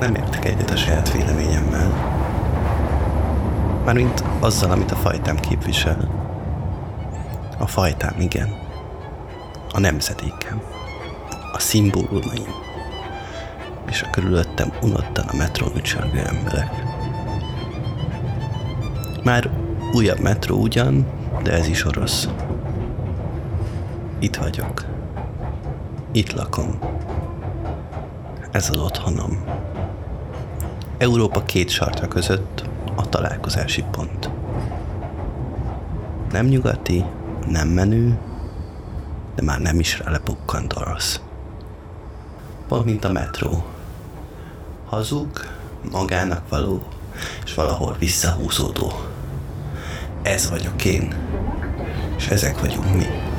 nem értek egyet a saját véleményemmel. Mármint azzal, amit a fajtám képvisel. A fajtám, igen. A nemzedékem. A szimbólumaim. És a körülöttem unottan a metrón ücsörgő emberek. Már újabb metró ugyan, de ez is orosz. Itt vagyok. Itt lakom. Ez az otthonom. Európa két sarta között a találkozási pont. Nem nyugati, nem menő, de már nem is relepukkant orosz. Pont mint a metró. Hazug, magának való, és valahol visszahúzódó. Ez vagyok én, és ezek vagyunk mi.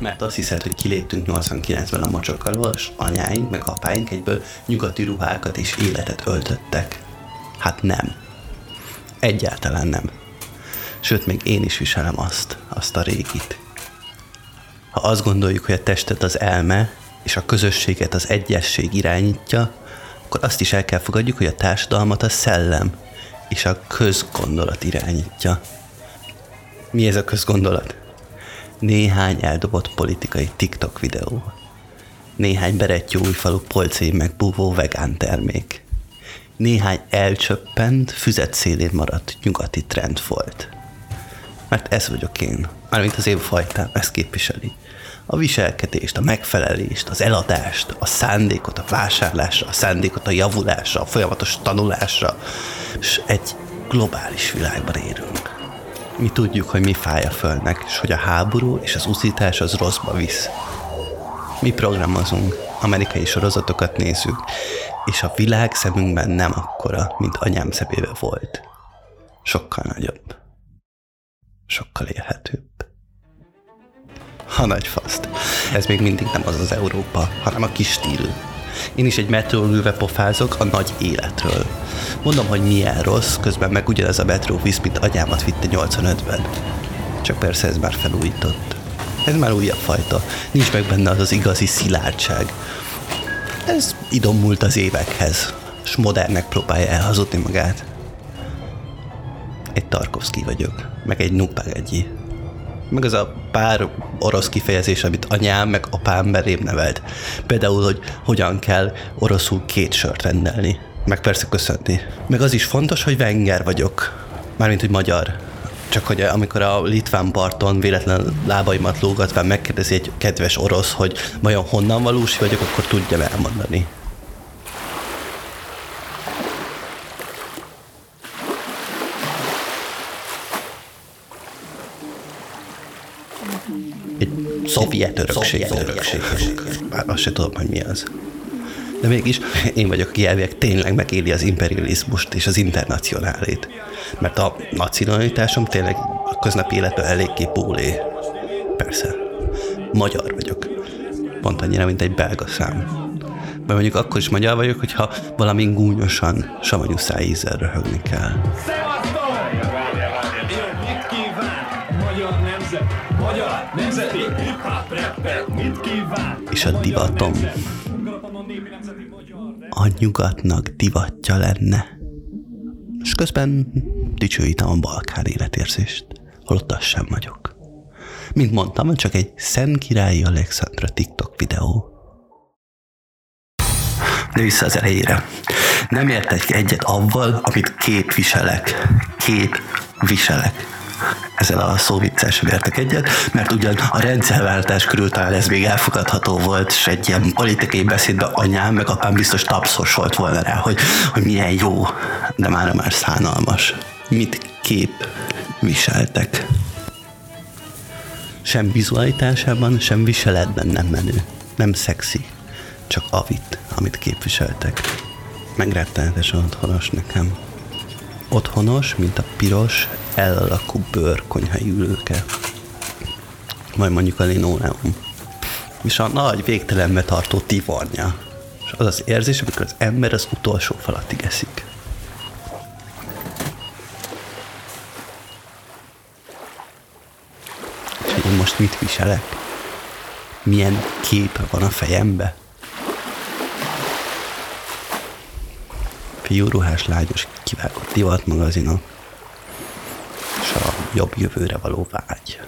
Mert azt hiszed, hogy kiléptünk 89-ben a mocsok alól, és anyáink meg apáink egyből nyugati ruhákat és életet öltöttek. Hát nem. Egyáltalán nem. Sőt, még én is viselem azt, azt a régit. Ha azt gondoljuk, hogy a testet az elme, és a közösséget az egyesség irányítja, akkor azt is el kell fogadjuk, hogy a társadalmat a szellem és a közgondolat irányítja. Mi ez a közgondolat? Néhány eldobott politikai TikTok videó, néhány újfalu polcé megbúvó vegán termék, néhány elcsöppent, füzet szélén maradt nyugati trend volt. Mert ez vagyok én, mármint az én fajtám, ezt képviseli. A viselkedést, a megfelelést, az eladást, a szándékot a vásárlásra, a szándékot a javulásra, a folyamatos tanulásra, és egy globális világban érünk mi tudjuk, hogy mi fáj a Földnek, és hogy a háború és az uszítás az rosszba visz. Mi programozunk, amerikai sorozatokat nézzük, és a világ szemünkben nem akkora, mint anyám szemébe volt. Sokkal nagyobb. Sokkal élhetőbb. Ha nagy faszt. Ez még mindig nem az az Európa, hanem a kis stílű. Én is egy metrón ülve pofázok a nagy életről. Mondom, hogy milyen rossz, közben meg ugyanez a metró visz, mint anyámat vitte 85-ben. Csak persze ez már felújított. Ez már újabb fajta. Nincs meg benne az az igazi szilárdság. Ez idomult az évekhez, s modernnek próbálja elhazudni magát. Egy Tarkovsky vagyok, meg egy Nupagegyi meg az a pár orosz kifejezés, amit anyám meg apám belém nevelt. Például, hogy hogyan kell oroszul két sört rendelni, meg persze köszönni. Meg az is fontos, hogy venger vagyok, mármint, hogy magyar. Csak hogy amikor a litván parton véletlen lábaimat lógatva megkérdezi egy kedves orosz, hogy vajon honnan valós vagyok, akkor tudja elmondani. Szovjet örökség. Szovjet örökség. Már azt se tudom, hogy mi az. De mégis én vagyok, aki elvileg tényleg megéli az imperializmust és az internacionálét. Mert a nacionalitásom tényleg a köznapi életben eléggé pólé. Persze. Magyar vagyok. Pont annyira, mint egy belga szám. Vagy mondjuk akkor is magyar vagyok, hogyha valami gúnyosan, savanyú szájízzel röhögni kell. És a divatom a nyugatnak divatja lenne. És közben dicsőítem a balkán életérzést, holott az sem vagyok. Mint mondtam, csak egy Szent Királyi Alexandra TikTok videó. De vissza az elejére. Nem értek egyet avval, amit képviselek. Kép viselek ezzel a szóviccel értek egyet, mert ugyan a rendszerváltás körül talán ez még elfogadható volt, és egy ilyen politikai beszédben anyám meg apám biztos tapszos volt volna rá, hogy, hogy milyen jó, de már már szánalmas. Mit kép viseltek. Sem vizualitásában, sem viseletben nem menő. Nem szexi, csak avit, amit képviseltek. Megrettenetes otthonos nekem otthonos, mint a piros, ellalakú bőrkonyhai ülőke. Majd mondjuk a linoleum. És a nagy végtelenbe tartó tivarnya. És az az érzés, amikor az ember az utolsó falatig eszik. És én most mit viselek? Milyen kép van a fejembe? Fiúruhás, lágyos, kivágott divatmagazinok, jobb jövőre való vágy,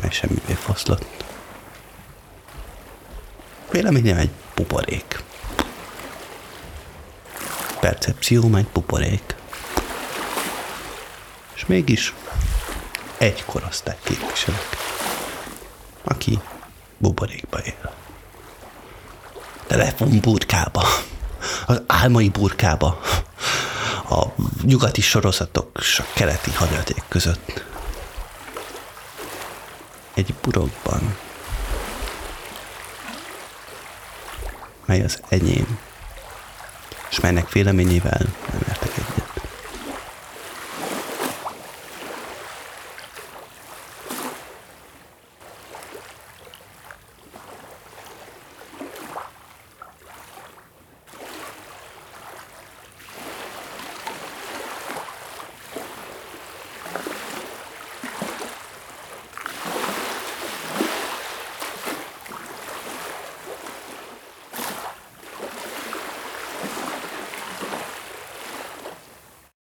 mely semmivé foszlott. Véleményem egy buborék. Percepció egy buborék. És mégis egy korosztály képviselek, aki buborékba él. Telefonburkába, az álmai burkába, a nyugati sorozatok és a keleti hadjáték között. Egy burokban, mely az enyém, és melynek véleményével